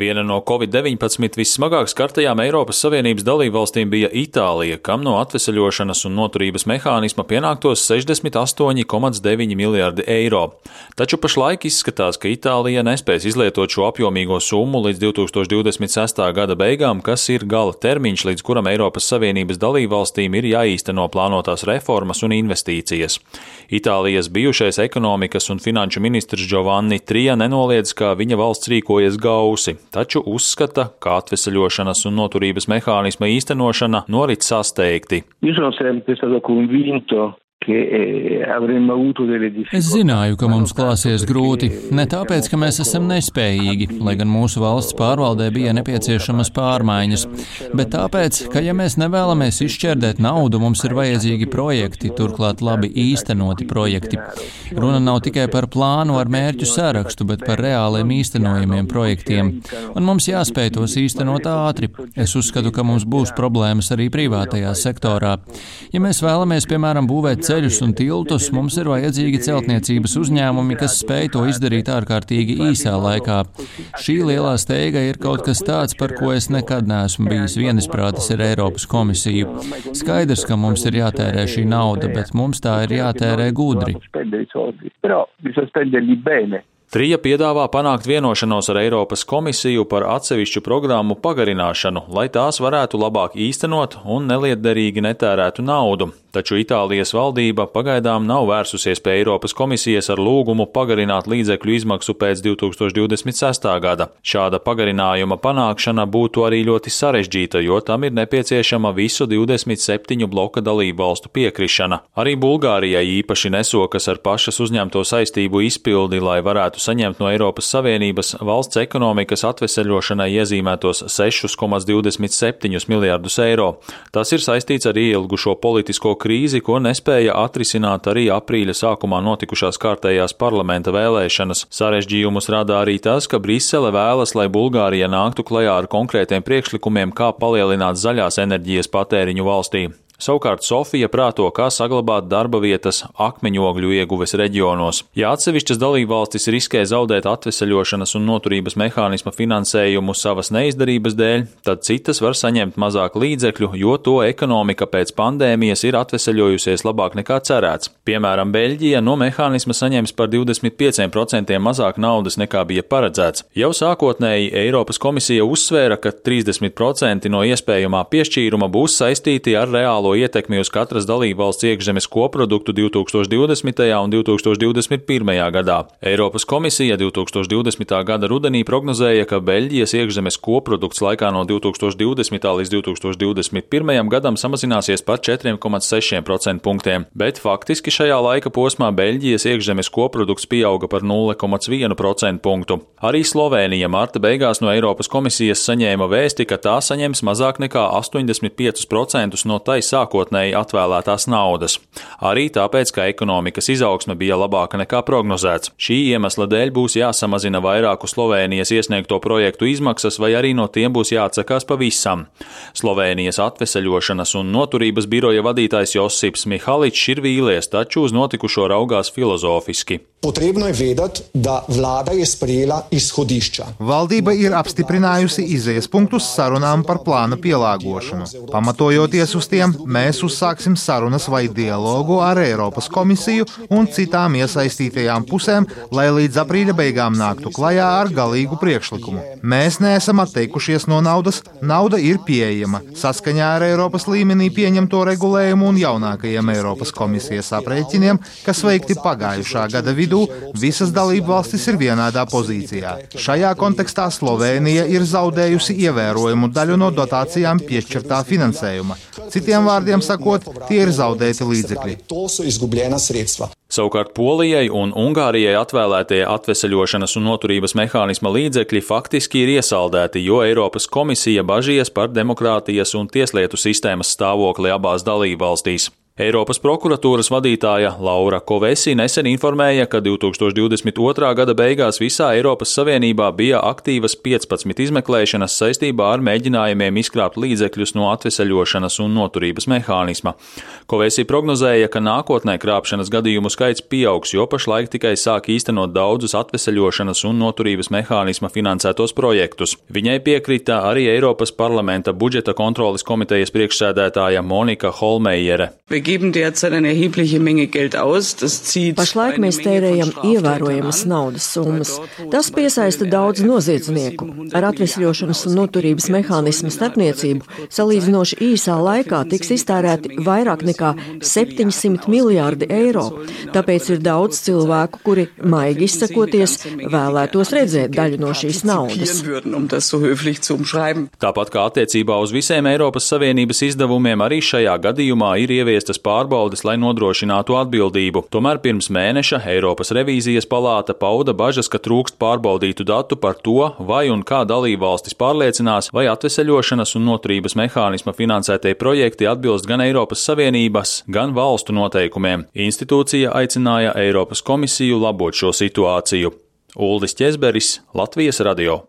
Viena no Covid-19 vissmagāk skartajām Eiropas Savienības dalībvalstīm bija Itālija, kam no atvesaļošanas un noturības mehānisma pienāktos 68,9 miljardi eiro. Taču pašlaik izskatās, ka Itālija nespēs izlietot šo apjomīgo summu līdz 2026. gada beigām, kas ir gala termiņš, līdz kuram Eiropas Savienības dalībvalstīm ir jāīsteno plānotās reformas un investīcijas. Itālijas bijušais ekonomikas un finanšu ministrs Giovanni Trija nenoliedz, ka viņa valsts rīkojas gausi taču uzskata, ka atvesaļošanas un noturības mehānisma īstenošana norit sasteigti. Eh, es zināju, ka mums klāsies grūti, ne tāpēc, ka mēs esam nespējīgi, lai gan mūsu valsts pārvaldē bija nepieciešamas pārmaiņas, bet tāpēc, ka ja mēs nevēlamies izšķērdēt naudu, mums ir vajadzīgi projekti, turklāt labi īstenoti projekti. Runa nav tikai par plānu ar mērķu sarakstu, bet par reāliem īstenojumiem projektiem, un mums jāspēj tos īstenot ātri. Es uzskatu, ka mums būs problēmas arī privātajā sektorā. Ja mēs vēlamies, piemēram, būvēt ceļus un tiltus, mums ir vajadzīgi celtniecības uzņēmumi, kas spēj to izdarīt ārkārtīgi īsā laikā. Šī lielā steiga ir kaut kas tāds, par ko es nekad neesmu bijis vienisprātis ar Eiropas komisiju. Skaidrs, ka mums ir jātērē šī nauda, bet mums tā ir jātērē gudri. Trija piedāvā panākt vienošanos ar Eiropas komisiju par atsevišķu programmu pagarināšanu, lai tās varētu labāk īstenot un nelietderīgi netērētu naudu taču Itālijas valdība pagaidām nav vērsusies pie Eiropas komisijas ar lūgumu pagarināt līdzekļu izmaksu pēc 2026. gada. Šāda pagarinājuma panākšana būtu arī ļoti sarežģīta, jo tam ir nepieciešama visu 27 bloka dalību valstu piekrišana. Arī Bulgārijai īpaši nesokas ar pašas uzņemto saistību izpildi, lai varētu saņemt no Eiropas Savienības valsts ekonomikas atveseļošanai iezīmētos 6,27 miljārdus eiro. Tas ir saistīts ar ielgušo politisko krīzi, ko nespēja atrisināt arī aprīļa sākumā notikušās kārtējās parlamenta vēlēšanas. Sarežģījumus rada arī tas, ka Brisele vēlas, lai Bulgārija nāktu klajā ar konkrētiem priekšlikumiem, kā palielināt zaļās enerģijas patēriņu valstī. Savukārt Sofija prāto, kā saglabāt darba vietas akmeņogļu ieguves reģionos. Ja atsevišķas dalībvalstis riskē zaudēt atveseļošanas un noturības mehānisma finansējumu savas neizdarības dēļ, tad citas var saņemt mazāk līdzekļu, jo to ekonomika pēc pandēmijas ir atveseļojusies labāk nekā cerēts. Piemēram, Beļģija no mehānisma saņems par 25% mazāk naudas nekā bija paredzēts. Jau sākotnēji Eiropas komisija uzsvēra, ka 30% no iespējamā piešķīruma būs saistīti ar reālo reālo ietekmi uz katras dalībvalsts iekšzemes koproduktu 2020. un 2021. gadā. Eiropas komisija 2020. gada rudenī prognozēja, ka Beļģijas iekšzemes koprodukts laikā no 2020. līdz 2021. gadam samazināsies par 4,6% punktiem, bet faktiski šajā laika posmā Beļģijas iekšzemes koprodukts pieauga par 0,1% punktu. Arī Slovēnija marta beigās no Eiropas komisijas saņēma vēsti, ka tā saņems mazāk nekā 85% no taisā sākotnēji atvēlētās naudas. Arī tāpēc, ka ekonomikas izaugsme bija labāka nekā prognozēts. Šī iemesla dēļ būs jāsamazina vairāku Slovēnijas iesniegto projektu izmaksas, vai arī no tiem būs jāatsakās pavisam. Slovēnijas atveseļošanas un noturības biroja vadītājs Josips Mihaličs ir vīlies, taču uz notikušo raugās filozofiski. Potrebno je vedeti, da vlada je sprejela izhodišča. Valdība ir apstiprinājusi izējas punktus sarunām par plāna pielāgošanu. Pamatojoties uz tiem, mēs uzsāksim sarunas vai dialogu ar Eiropas komisiju un citām iesaistītajām pusēm, lai līdz aprīļa beigām nāktu klajā ar galīgu priekšlikumu. Mēs neesam atteikušies no naudas, nauda ir pieejama saskaņā ar Eiropas līmenī pieņemto regulējumu un jaunākajiem Eiropas komisijas aprēķiniem, kas veikti pagājušā gada vidū visas dalību valstis ir vienādā pozīcijā. Šajā kontekstā Slovēnija ir zaudējusi ievērojumu daļu no dotācijām piešķirtā finansējuma. Citiem vārdiem sakot, tie ir zaudēti līdzekļi. Savukārt Polijai un Ungārijai atvēlētie atveseļošanas un noturības mehānisma līdzekļi faktiski ir iesaldēti, jo Eiropas komisija bažījies par demokrātijas un tieslietu sistēmas stāvokli abās dalībvalstīs. Eiropas prokuratūras vadītāja Laura Kovesi nesen informēja, ka 2022. gada beigās visā Eiropas Savienībā bija aktīvas 15 izmeklēšanas saistībā ar mēģinājumiem izkrāpt līdzekļus no atveseļošanas un noturības mehānisma. Kovesi prognozēja, ka nākotnē krāpšanas gadījumu skaits pieaugs, jo pašlaik tikai sāk īstenot daudzus atveseļošanas un noturības mehānisma finansētos projektus. Viņai piekrita arī Eiropas parlamenta budžeta kontrolas komitejas priekšsēdētāja Monika Holmejere. Pašlaik mēs tērējam ievērojamas naudas summas. Tas piesaista daudz noziedznieku. Ar atvesļošanas un noturības mehānismu starpniecību salīdzinoši īsā laikā tiks iztērēti vairāk nekā 700 miljārdi eiro. Tāpēc ir daudz cilvēku, kuri, maigi izsakoties, vēlētos redzēt daļu no šīs naudas. Tāpat kā attiecībā uz visiem Eiropas Savienības izdevumiem, arī šajā gadījumā ir ieviestas pārbaudes, lai nodrošinātu atbildību. Tomēr pirms mēneša Eiropas revīzijas palāta pauda bažas, ka trūkst pārbaudītu datu par to, vai un kā dalībvalstis pārliecinās, vai atveseļošanas un noturības mehānisma finansētie projekti atbilst gan Eiropas Savienības, gan valstu noteikumiem. Institūcija aicināja Eiropas komisiju labot šo situāciju. Uldis Česberis, Latvijas radio.